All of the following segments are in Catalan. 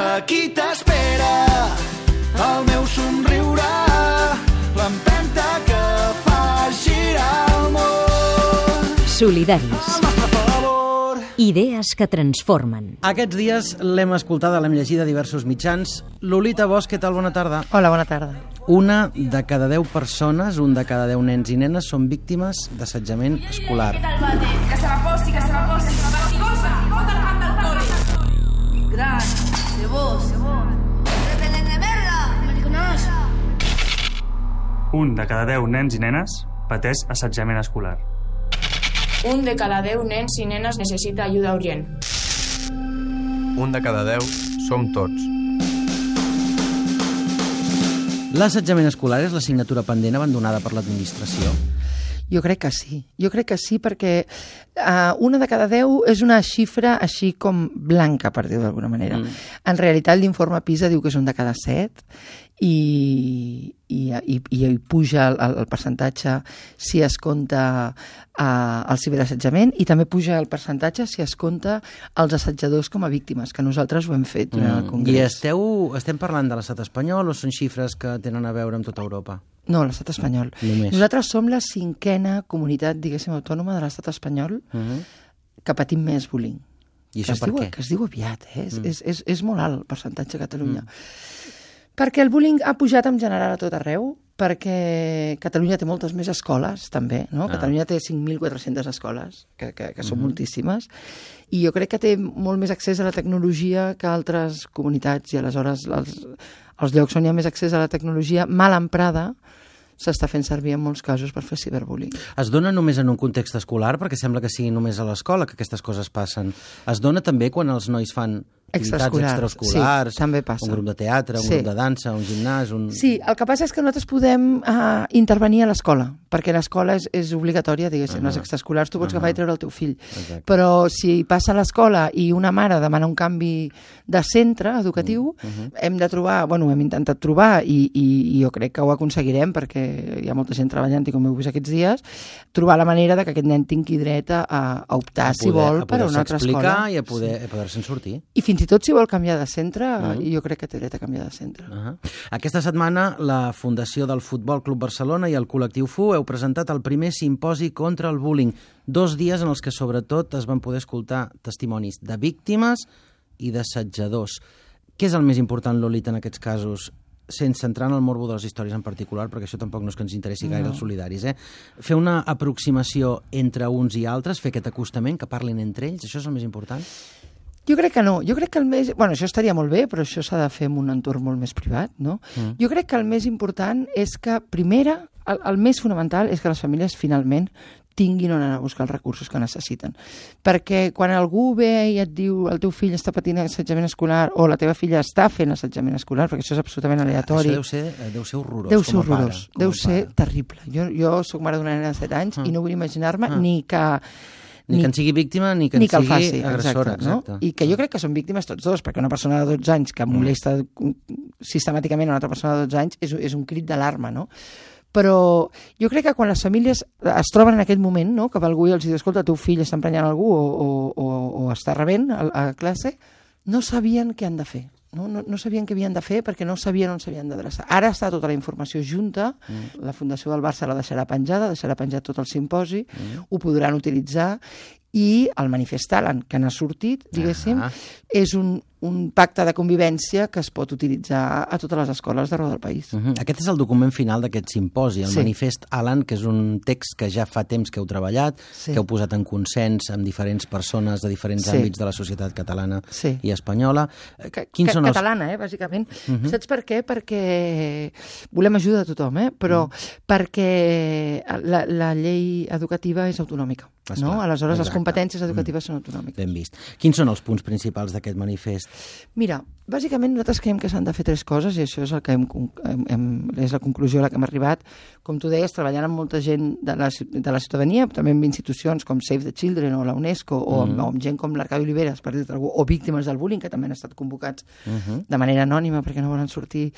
Aquí t'espera el meu somriure, l'empenta que fa girar el món. Solidaris. Idees que transformen. Aquests dies l'hem escoltada, l'hem llegida a diversos mitjans. Lolita Bosch, què tal? Bona tarda. Hola, bona tarda. Una de cada deu persones, un de cada deu nens i nenes, són víctimes d'assetjament escolar. Que se la Un de cada 10 nens i nenes pateix assetjament escolar. Un de cada 10 nens i nenes necessita ajuda urgent. Un de cada deu som tots. L'assetjament escolar és l'assignatura pendent abandonada per l'administració. Jo crec que sí. Jo crec que sí perquè uh, una de cada deu és una xifra així com blanca, per dir-ho d'alguna manera. Mm. En realitat l'informe PISA diu que és un de cada set i, i, i, i puja el, el percentatge si es compta uh, el ciberassetjament i també puja el percentatge si es compta els assetjadors com a víctimes, que nosaltres ho hem fet durant el I Congrés. esteu, estem parlant de l'estat espanyol o són xifres que tenen a veure amb tota Europa? No, l'estat espanyol. Només. Nosaltres som la cinquena comunitat, diguéssim, autònoma de l'estat espanyol Uh -huh. que patim més bullying. I això per diu, què? Que es diu aviat, eh? És, mm. és, és, és molt alt el percentatge a Catalunya. Mm. Perquè el bullying ha pujat en general a tot arreu, perquè Catalunya té moltes més escoles, també, no? Ah. Catalunya té 5.400 escoles, que, que, que són mm moltíssimes, i jo crec que té molt més accés a la tecnologia que altres comunitats, i aleshores els, els llocs on hi ha més accés a la tecnologia mal emprada s'està fent servir en molts casos per fer ciberbullying. Es dona només en un context escolar, perquè sembla que sigui només a l'escola que aquestes coses passen. Es dona també quan els nois fan activitats Extraescolars, extraescolars, sí, també passa. un grup de teatre, un Sí. grup de dansa, un gimnàs... Un... Sí, el que passa és que nosaltres podem uh, intervenir a l'escola, perquè l'escola és, és obligatòria, diguéssim, uh -huh. les extraescolars tu pots Ah. agafar i treure el teu fill. Exacte. Però si passa a l'escola i una mare demana un canvi de centre educatiu, uh -huh. hem de trobar, bueno, hem intentat trobar, i, i, i jo crec que ho aconseguirem, perquè hi ha molta gent treballant, i com heu vist aquests dies, trobar la manera de que aquest nen tingui dret a, a optar, a si vol, a per a una altra explicar escola. i a poder- a poder-se'n sortir. I fins i tot si vol canviar de centre, Mm. uh -huh. jo crec que té dret a canviar de centre. Uh -huh. Aquesta setmana, la Fundació del Futbol Club Barcelona i el col·lectiu FU heu presentat el primer simposi contra el bullying. Dos dies en els que, sobretot, es van poder escoltar testimonis de víctimes i d'assetjadors. Què és el més important, Lolita, en aquests casos? sense entrar en el morbo de les històries en particular, perquè això tampoc no és que ens interessi gaire No. els solidaris, eh? Fer una aproximació entre uns i altres, fer aquest acostament, que parlin entre ells, això és el més important? Jo crec que no. Jo crec que el més... Bueno, això estaria molt bé, però això s'ha de fer en un entorn molt més privat, no? Mm. Jo crec que el més important és que, primera, el, el més fonamental és que les famílies finalment tinguin on anar a buscar els recursos que necessiten. Perquè quan algú ve i et diu el teu fill està patint assetjament escolar o la teva filla està fent assetjament escolar, perquè això és absolutament aleatori. Això deu ser, eh, deu ser horrorós. Deu ser com pare, horrorós, a deu ser pare. terrible. Jo, jo sóc mare d'una nena de 7 anys Ah. i no vull imaginar-me Ah. ni que Ni, que en sigui víctima, ni que en ni que el sigui faci, agressora. exacte, no? exacte. I que jo crec que són víctimes tots dos, perquè una persona de 12 anys que molesta sistemàticament a una altra persona de 12 anys és, és un crit d'alarma, no? Però jo crec que quan les famílies es troben en aquest moment, no?, que algú i els diu, escolta, teu fill està emprenyant algú o, o, o, o està rebent a, a classe, no sabien què han de fer. No, no, no sabien què havien de fer perquè no sabien on s'havien d'adreçar. Ara està tota la informació junta, mm. la Fundació del Barça la deixarà penjada, deixarà penjat tot el simposi, mm. ho podran utilitzar i el manifest que n'ha sortit, diguéssim, Ah. és un, un pacte de convivència que es pot utilitzar a totes les escoles d'arreu del país. Uh -huh. Aquest és el document final d'aquest simposi, el Sí. manifest Alan, que és un text que ja fa temps que heu treballat, Sí. que heu posat en consens amb diferents persones de diferents Sí. àmbits de la societat catalana Sí. i espanyola. Eh, Quins que, són els... catalana, eh, bàsicament. Uh -huh. Saps per què? Perquè volem ajudar a tothom, eh? però uh -huh. perquè la, la llei educativa és autonòmica. Esclar, no? Aleshores, les exacte. competències educatives són autonòmiques. Ben vist. Quins són els punts principals d'aquest manifest? Mira, bàsicament nosaltres creiem que s'han de fer tres coses i això és el que hem, hem, hem, és la conclusió a la que hem arribat. Com tu deies, treballant amb molta gent de la, de la ciutadania, també amb institucions com Save the Children o la UNESCO o, amb, o amb gent com l'Arcadi Oliveres, per dir algú, o víctimes del bullying, que també han estat convocats de manera anònima perquè no volen sortir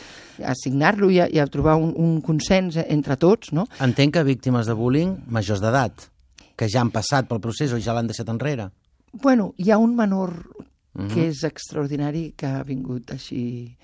a signar-lo i, a, i a trobar un, un consens entre tots, no? Entenc que víctimes de bullying majors d'edat, que ja han passat pel procés o ja l'han deixat enrere. Bueno, hi ha un menor Mhm. que és extraordinari que ha vingut així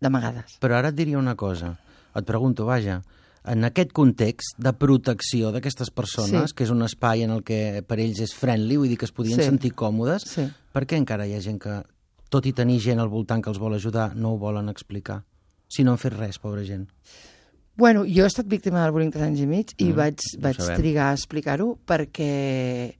d'amagades. Però ara et diria una cosa. Et pregunto, vaja, en aquest context de protecció d'aquestes persones, Sí. que és un espai en el que per ells és friendly, vull dir que es podien Sí. sentir còmodes, Sí. per què encara hi ha gent que, tot i tenir gent al voltant que els vol ajudar, no ho volen explicar? Si no han fet res, pobra gent. Bueno, jo he estat víctima del bullying 3 anys i mig i Mm, vaig, vaig sabem. trigar a explicar-ho perquè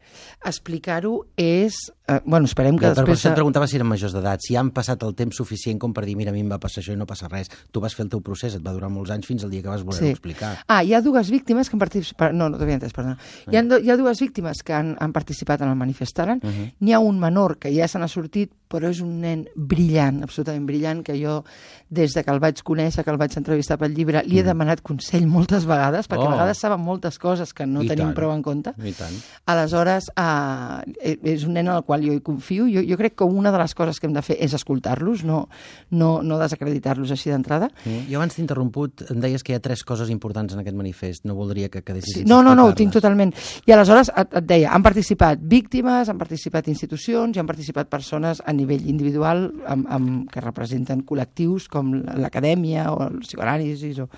explicar-ho és... Eh, bueno, esperem que Ja, després... això et preguntava si eren majors d'edat, si han passat el temps suficient com per dir, mira, a mi em va passar això i no passa res. Tu vas fer el teu procés, et va durar molts anys fins al dia que vas voler Sí. explicar. Ah, hi ha dues víctimes que han participat... No, no t'havia entès, perdona. Hi ha, hi ha dues víctimes que han, han participat en el manifestaren. Uh -huh. N'hi ha un menor que ja se n'ha sortit, però és un nen brillant, absolutament brillant, que jo, des de que el vaig conèixer, que el vaig entrevistar pel llibre, li he demanat consell moltes vegades, perquè Oh. a vegades saben moltes coses que no I tenim tant. prou en compte. I tant. Aleshores, eh, és un nen en el qual jo hi confio. Jo, jo crec que una de les coses que hem de fer és escoltar-los, no, no, no desacreditar-los així d'entrada. Mm. Jo abans t'he interromput, em deies que hi ha tres coses importants en aquest manifest. No voldria que quedessis Sí, no, no, no, ho tinc totalment. I aleshores et, et deia, han participat víctimes, han participat institucions i han participat persones a nivell individual amb, amb, que representen col·lectius com l'acadèmia o el psicoanàlisis. O...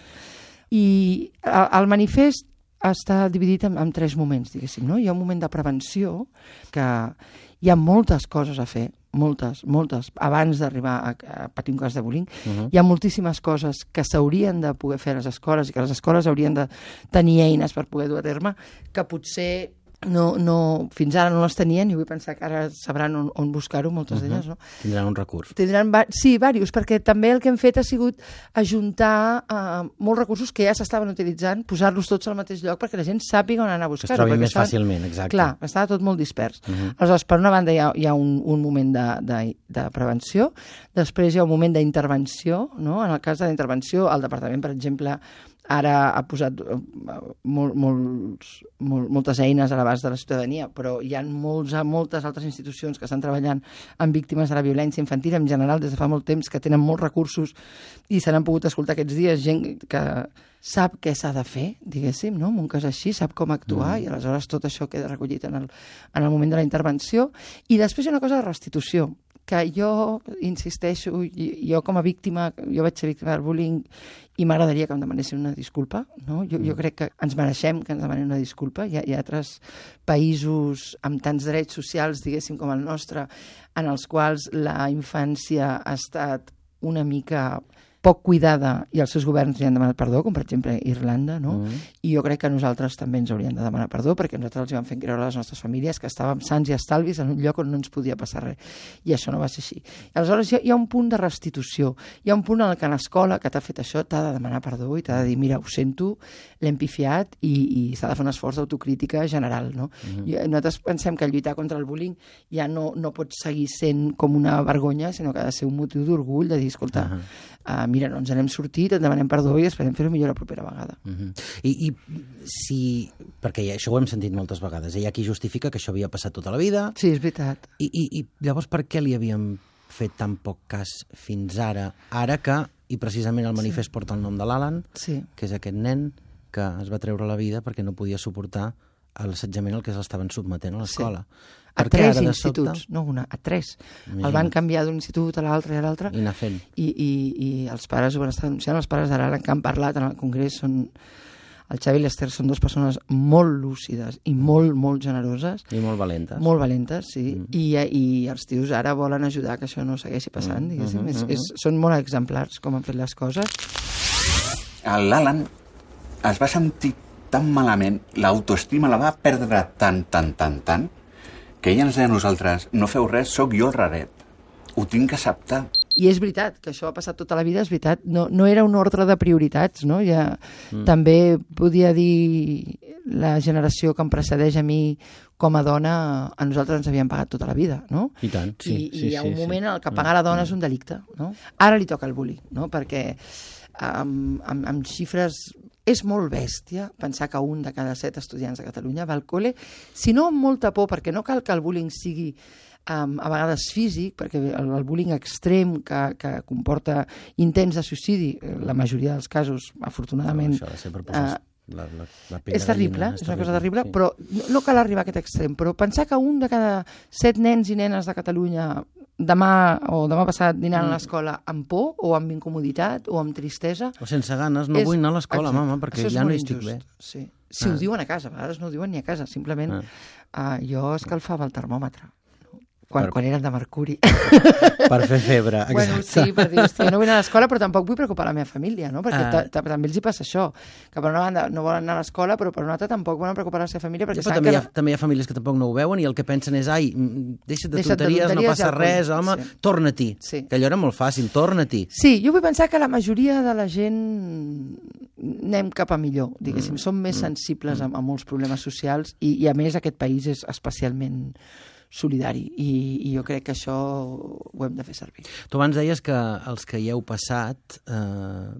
I el manifest està dividit en, en tres moments, diguéssim. No? Hi ha un moment de prevenció que hi ha moltes coses a fer, moltes, moltes, abans d'arribar a, a patir un cas de bullying. Uh -huh. Hi ha moltíssimes coses que s'haurien de poder fer a les escoles i que les escoles haurien de tenir eines per poder dur a terme, que potser no, no, fins ara no les tenien i vull pensar que ara sabran on, on buscar-ho, moltes uh -huh. d'elles, no? Tindran un recurs. Tindran, va- sí, diversos, perquè també el que hem fet ha sigut ajuntar eh, molts recursos que ja s'estaven utilitzant, posar-los tots al mateix lloc perquè la gent sàpiga on anar a buscar-ho. trobin perquè més estaven- fàcilment, exacte. Clar, estava tot molt dispers. Uh -huh. Aleshores, per una banda hi ha, hi ha un, un moment de, de, de prevenció, després hi ha un moment d'intervenció, no? En el cas de la intervenció, el departament, per exemple, ara ha posat eh, mol, molts, mol, moltes eines a l'abast de la ciutadania, però hi ha molts, moltes altres institucions que estan treballant amb víctimes de la violència infantil en general des de fa molt temps, que tenen molts recursos i se n'han pogut escoltar aquests dies gent que sap què s'ha de fer, diguéssim, no? en un cas així, sap com actuar mm. i aleshores tot això queda recollit en el, en el moment de la intervenció. I després hi ha una cosa de restitució, que jo insisteixo, jo com a víctima, jo vaig ser víctima del bullying i m'agradaria que em demanessin una disculpa, no? Jo, jo crec que ens mereixem que ens demanin una disculpa. Hi ha, hi ha altres països amb tants drets socials, diguéssim, com el nostre, en els quals la infància ha estat una mica poc cuidada i els seus governs li han demanat perdó, com per exemple Irlanda, no? Mm. I jo crec que nosaltres també ens hauríem de demanar perdó perquè nosaltres els vam fer creure a les nostres famílies que estàvem sants i estalvis en un lloc on no ens podia passar res. I això no va ser així. I aleshores hi ha, hi ha un punt de restitució. Hi ha un punt en el que l'escola que t'ha fet això t'ha de demanar perdó i t'ha de dir, mira, ho sento, l'hem pifiat i, i s'ha de fer un esforç d'autocrítica general, no? Mhm. I nosaltres pensem que lluitar contra el bullying ja no, no pot seguir sent com una vergonya, sinó que ha de ser un motiu d'orgull de dir, escolta, Ahà. Uh, mira, no ens n'hem sortit, et demanem perdó i esperem fer-ho millor la propera vegada. Uh -huh. I, I si... Perquè això ho hem sentit moltes vegades. Hi ha qui justifica que això havia passat tota la vida. Sí, és veritat. I, i, i llavors per què li havíem fet tan poc cas fins ara? Ara que, i precisament el manifest sí. porta el nom de l'Alan, Sí. que és aquest nen que es va treure la vida perquè no podia suportar l'assetjament al que s'estaven sotmetent a l'escola. A Per què tres ara instituts, sobte- no una, a tres. Imagina't. El van canviar d'un institut a l'altre i a l'altre I anar fent. i, i, i els pares ho van estar denunciant. Els pares d'ara que han parlat en el Congrés són... El Xavi i l'Ester són dues persones molt lúcides i molt, molt generoses, I molt valentes. molt valentes, sí, Mm. I, i els tios ara volen ajudar que això no segueixi passant, Mm, diguéssim. mhm, És, mhm. és, són molt exemplars com han fet les coses. L'Alan es va sentir tan malament, l'autoestima la va perdre tant, tant, tant, tant, que ella ens deia a nosaltres, no feu res, sóc jo el raret. Ho tinc que acceptar. I és veritat, que això ha passat tota la vida, és veritat. No, no era un ordre de prioritats, no? Ja, mm. També podia dir la generació que em precedeix a mi com a dona, a nosaltres ens havien pagat tota la vida, no? I tant, sí. I, sí, i hi ha sí, un sí. moment en el que pagar la dona és un delicte, no? Ara li toca el bullying, no? Perquè amb, amb, amb xifres és molt bèstia pensar que un de cada set estudiants de Catalunya va al col·le, si no amb molta por, perquè no cal que el bullying sigui um, a vegades físic, perquè el, el bullying extrem que, que comporta intents de suïcidi, eh, la majoria dels casos, afortunadament, No, això de per posar- La, la, la És terrible, gallina, és una cosa terrible, sí. però no, no cal arribar a aquest extrem. Però pensar que un de cada set nens i nenes de Catalunya demà o demà passat dinaran Mm. a l'escola amb por o amb incomoditat o amb tristesa... O sense ganes, no és- vull anar a l'escola, mama, perquè ja no hi estic injust, bé. Sí. Si Ah. ho diuen a casa, a vegades no ho diuen ni a casa, simplement Ah. uh, jo escalfava el termòmetre? Quan, Per- quan eren de mercuri. Per fer febre, exacte. Bueno, sí, per dir, hòstia, no vull anar a l'escola, però tampoc vull preocupar la meva família, no? Perquè Ah. ta- ta- també els hi passa això, que per una banda no volen anar a l'escola, però per una altra tampoc volen preocupar la seva família, perquè Ja, saben també, que... hi ha, també hi ha famílies que tampoc no ho veuen i el que pensen és ai, mm, deixa't de Deixa't de tonteries, no tonteries, passa ja ho res, vull". home, Sí. torna-t'hi. Sí. Que allò era molt fàcil, torna-t'hi. Sí, jo vull pensar que la majoria de la gent anem cap a millor, diguéssim. Mm. Som més sensibles a, a molts problemes socials i, i, a més, aquest país és especialment solidari i, i jo crec que això ho hem de fer servir. Tu abans deies que els que hi heu passat eh,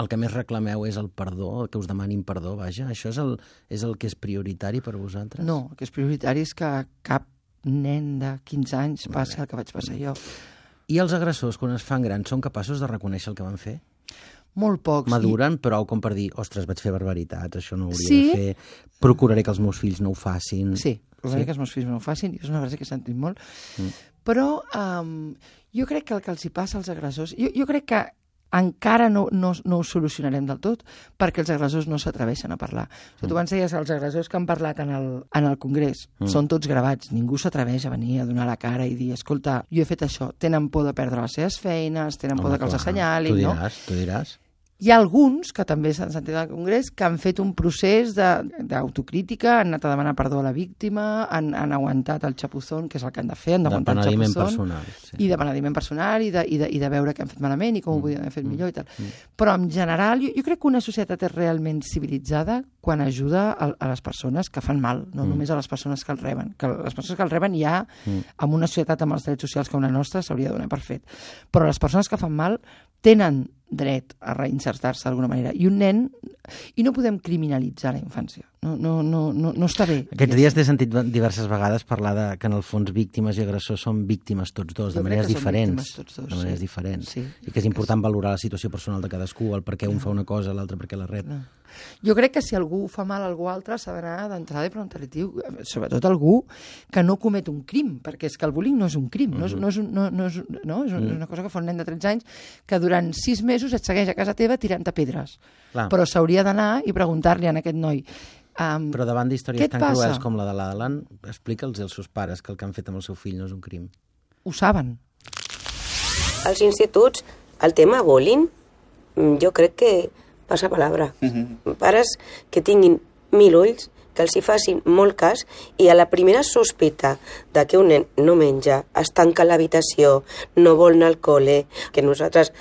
el que més reclameu és el perdó, el que us demanin perdó, vaja. Això és el, és el que és prioritari per vosaltres? No, el que és prioritari és que cap nen de 15 anys passi el que vaig passar jo. I els agressors, quan es fan grans, són capaços de reconèixer el que van fer? Molt pocs. Maduren, prou com per dir, ostres, vaig fer barbaritats, això no ho hauria Sí. de fer, procuraré que els meus fills no ho facin. I, sí, provaré Sí? que els meus fills no ho facin, i és una frase que he sentit molt. Mm. Però um, jo crec que el que els hi passa als agressors... Jo, jo crec que encara no, no, no ho solucionarem del tot perquè els agressors no s'atreveixen a parlar. Sigui, tu abans deies els agressors que han parlat en el, en el Congrés Mm. són tots gravats, ningú s'atreveix a venir a donar la cara i dir, escolta, jo he fet això, tenen por de perdre les seves feines, tenen por de que els assenyalin, tu no? diràs, Tu diràs, Hi ha alguns, que també s'han sentit al Congrés, que han fet un procés de- d'autocrítica, han anat a demanar perdó a la víctima, han, han aguantat el xapuzón, que és el que han de fer, han d'aguantar el xapuzón, personal. Sí. i de penediment personal, i de, i, de, i de veure què han fet malament i com ho podien haver fet millor i tal. Però en general, jo, jo crec que una societat és realment civilitzada quan ajuda a, a les persones que fan mal, no només a les persones que el reben. Que les persones que el reben ja, en una societat amb els drets socials com la nostra, s'hauria de donar per fet. Però les persones que fan mal tenen dret a reinsertar-se d'alguna manera. I un nen... I no podem criminalitzar la infància. No, no, no, no, no està bé. Aquests dies t'he sentit diverses vegades parlar de que en el fons víctimes i agressors són víctimes tots dos, de maneres diferents. tots dos, de maneres sí. diferents. Sí. I que és important valorar la situació personal de cadascú, el per què un fa una cosa, l'altre perquè la rep. Jo crec que si algú fa mal a algú altre s'ha d'anar d'entrada i preguntar-li, tio, sobretot algú que no comet un crim, perquè és que el bullying no és un crim, no és, no és, un, no, no és, no? és, un, és una cosa que fa un nen de 13 anys que durant 6 mesos et segueix a casa teva tirant-te pedres. Clar. Però s'hauria d'anar i preguntar-li a aquest noi um, Però davant d'històries tan passa? cruels com la de l'Alan, explica'ls als seus pares que el que han fet amb el seu fill no és un crim. ho saben. Als instituts, el tema bullying, mm, jo crec que passa palabra. Pares que tinguin mil ulls, que els hi facin molt cas i a la primera sospita de que un nen no menja, es tanca l'habitació, no vol anar al col·le, que nosaltres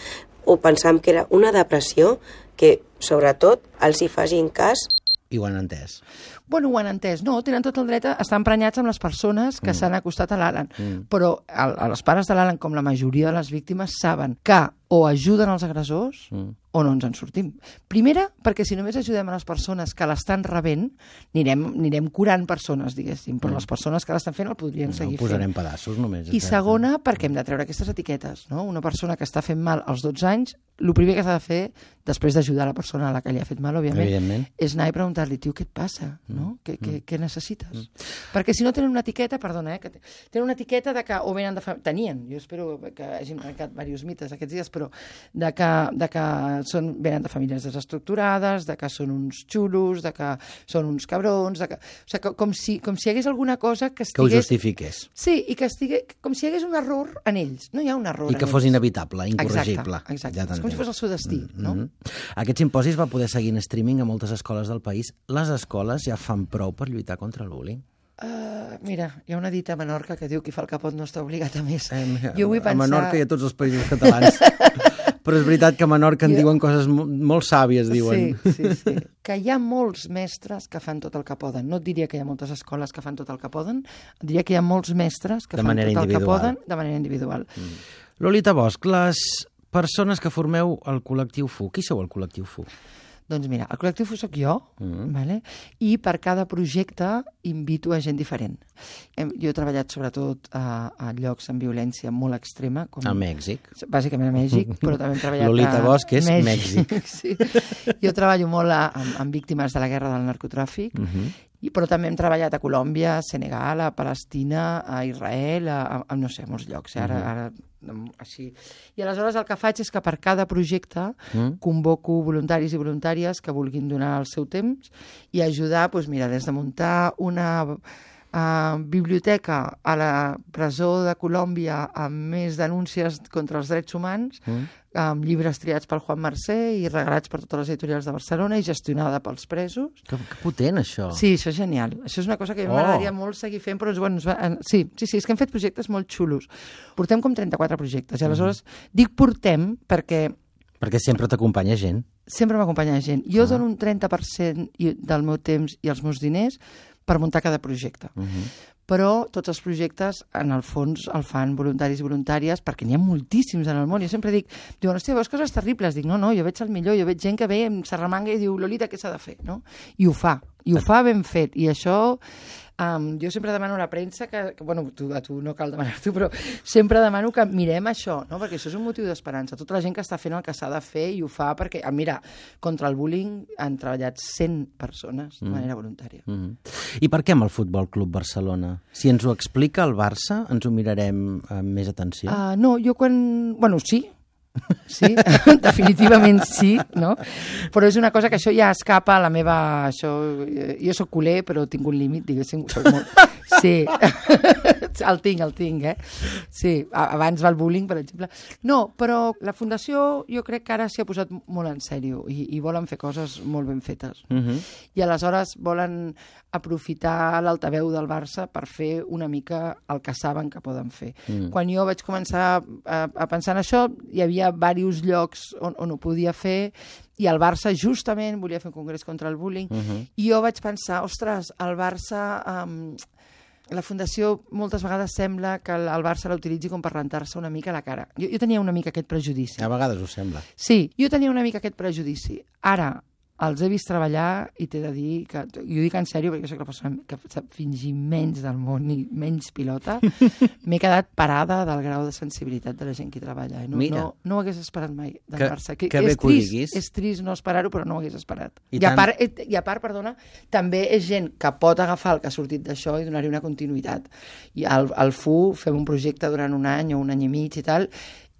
ho pensam que era una depressió, que sobretot els hi facin cas I ho han entès. Bueno, ho han entès. No, tenen tot el dret a estar emprenyats amb les persones que mm. s'han acostat a l'Alan. Mm. Però el, els pares de l'Alan, com la majoria de les víctimes, saben que o ajuden els agressors mm. o no ens en sortim. Primera, perquè si només ajudem a les persones que l'estan rebent, anirem, anirem curant persones, diguéssim, però les persones que l'estan fent el podrien No, seguir posarem fent. pedaços només. I segona, perquè hem de treure aquestes etiquetes. No? Una persona que està fent mal als 12 anys, el primer que s'ha de fer, després d'ajudar la persona a la que li ha fet mal, òbviament, és anar i preguntar-li, tio, què et passa? No? Què, què, què necessites? Perquè si no tenen una etiqueta, perdona, eh, que te- tenen una etiqueta de que o venen de... fa- Tenien, jo espero que hagin trencat diversos mites aquests dies, però de que, de que són, venen de famílies desestructurades, de que són uns xulos, de que són uns cabrons, de que... O sigui, com si, com si hi hagués alguna cosa que Que ho estigués... justifiqués. Sí, i que estigués... Com si hi hagués un error en ells. No hi ha un error I que fos ells. inevitable, incorregible. Exacte, exacte. Ja és com si fos el seu destí, no? Mhm. Aquest simposi es va poder seguir en streaming a moltes escoles del país. Les escoles ja fan prou per lluitar contra el bullying. Uh, mira, hi ha una dita a Menorca que diu qui fa el capot no està obligat a més. Eh, jo vull A pensar... Menorca i a tots els països catalans. Però és veritat que a Menorca en Jo- diuen coses mo- molt sàvies, diuen. Sí, sí, sí. que hi ha molts mestres que fan tot el que poden. No et diria que hi ha moltes escoles que fan tot el que poden, diria que hi ha molts mestres que De fan tot el que poden de manera individual. Lolita Bosch, les persones que formeu el col·lectiu FU, qui sou el col·lectiu FU? Doncs mira, el col·lectiu soc jo, Mm. vale? i per cada projecte invito a gent diferent. Hem, jo he treballat sobretot a, a llocs amb violència molt extrema. Com, A Mèxic. Bàsicament a Mèxic, però també hem treballat Lolita a Bosch és Mèxic. sí. Jo treballo molt a, amb, amb víctimes de la guerra del narcotràfic, Mhm. I, però també hem treballat a Colòmbia, a Senegal, a Palestina, a Israel, a, a, a no sé, a molts llocs. Eh? Ara, Mhm. ara, mm, així. I aleshores el que faig és que per cada projecte Mm. convoco voluntaris i voluntàries que vulguin donar el seu temps i ajudar, doncs mira, des de muntar una uh, biblioteca a la presó de Colòmbia amb més denúncies contra els drets humans, Mm. amb llibres triats pel Juan Mercè i regalats per totes les editorials de Barcelona i gestionada pels presos. Que, que potent, això. Sí, això és genial. Això és una cosa que Oh. m'agradaria molt seguir fent, però bueno, va, en- sí, sí, sí, és que hem fet projectes molt xulos. Portem com 34 projectes, i aleshores dic portem perquè Perquè sempre t'acompanya gent. sempre m'acompanya gent. Jo dono un 30% i- del meu temps i els meus diners per muntar cada projecte. Uh -huh. Però tots els projectes, en el fons, el fan voluntaris i voluntàries, perquè n'hi ha moltíssims en el món. Jo sempre dic, diuen, hòstia, veus coses terribles? Dic, no, no, jo veig el millor, jo veig gent que ve s'arremanga i diu, Lolita, què s'ha de fer? No? I ho fa, i ho fa ben fet. I això, um, jo sempre demano a la premsa que, que bueno, tu, a tu no cal demanar-t'ho, però sempre demano que mirem això, no? perquè això és un motiu d'esperança. Tota la gent que està fent el que s'ha de fer i ho fa perquè, ah, mira, contra el bullying han treballat 100 persones de Mm. manera voluntària. Mm -hmm. I per què amb el Futbol Club Barcelona? Si ens ho explica el Barça, ens ho mirarem amb més atenció. Uh, no, jo quan... Bueno, sí, sí, definitivament sí, no? Però és una cosa que això ja escapa a la meva... Això, eh, jo sóc culer, però tinc un límit, diguéssim. Molt... Sí, el tinc, el tinc, eh? Sí, abans va el bullying, per exemple. No, però la Fundació jo crec que ara s'hi ha posat molt en sèrio i, i volen fer coses molt ben fetes. Mm -hmm. I aleshores volen aprofitar l'altaveu del Barça per fer una mica el que saben que poden fer. Mm. Quan jo vaig començar a, a pensar en això, hi havia diversos llocs on, on ho podia fer i el Barça justament volia fer un congrés contra el bullying Mhm. i jo vaig pensar, ostres, el Barça... Um, la Fundació moltes vegades sembla que el el Barça la utilitzi com per rentar-se una mica la cara. Jo, jo tenia una mica aquest prejudici. A vegades ho sembla. Sí, jo tenia una mica aquest prejudici. Ara, els he vist treballar i t'he de dir que, i ho dic en sèrio perquè soc la persona que sap fingir menys del món i menys pilota, m'he quedat parada del grau de sensibilitat de la gent que treballa. eh? No, Mira. no, no ho hagués esperat mai del Que- Barça. que és que ho trist. És trist no esperar-ho, però no ho hagués esperat. I I, tant- a part, eh, I a part, perdona, també és gent que pot agafar el que ha sortit d'això i donar-hi una continuïtat. I al, al FU fem un projecte durant un any o un any i mig i tal,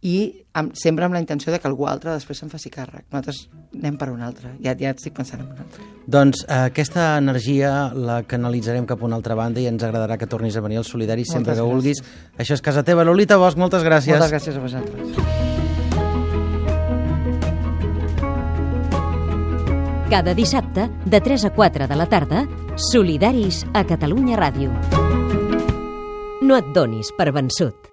i amb, sempre amb la intenció de que algú altre després se'n faci càrrec. Nosaltres anem per un altre, ja, ja estic pensant en un altre. Doncs eh, aquesta energia la canalitzarem cap a una altra banda i ens agradarà que tornis a venir als Solidaris sempre Moltes que gràcies. vulguis. Això és casa teva. Lolita Bosch, moltes gràcies. Moltes gràcies a vosaltres. Cada dissabte, de 3 a 4 de la tarda, Solidaris a Catalunya Ràdio. No et donis per vençut.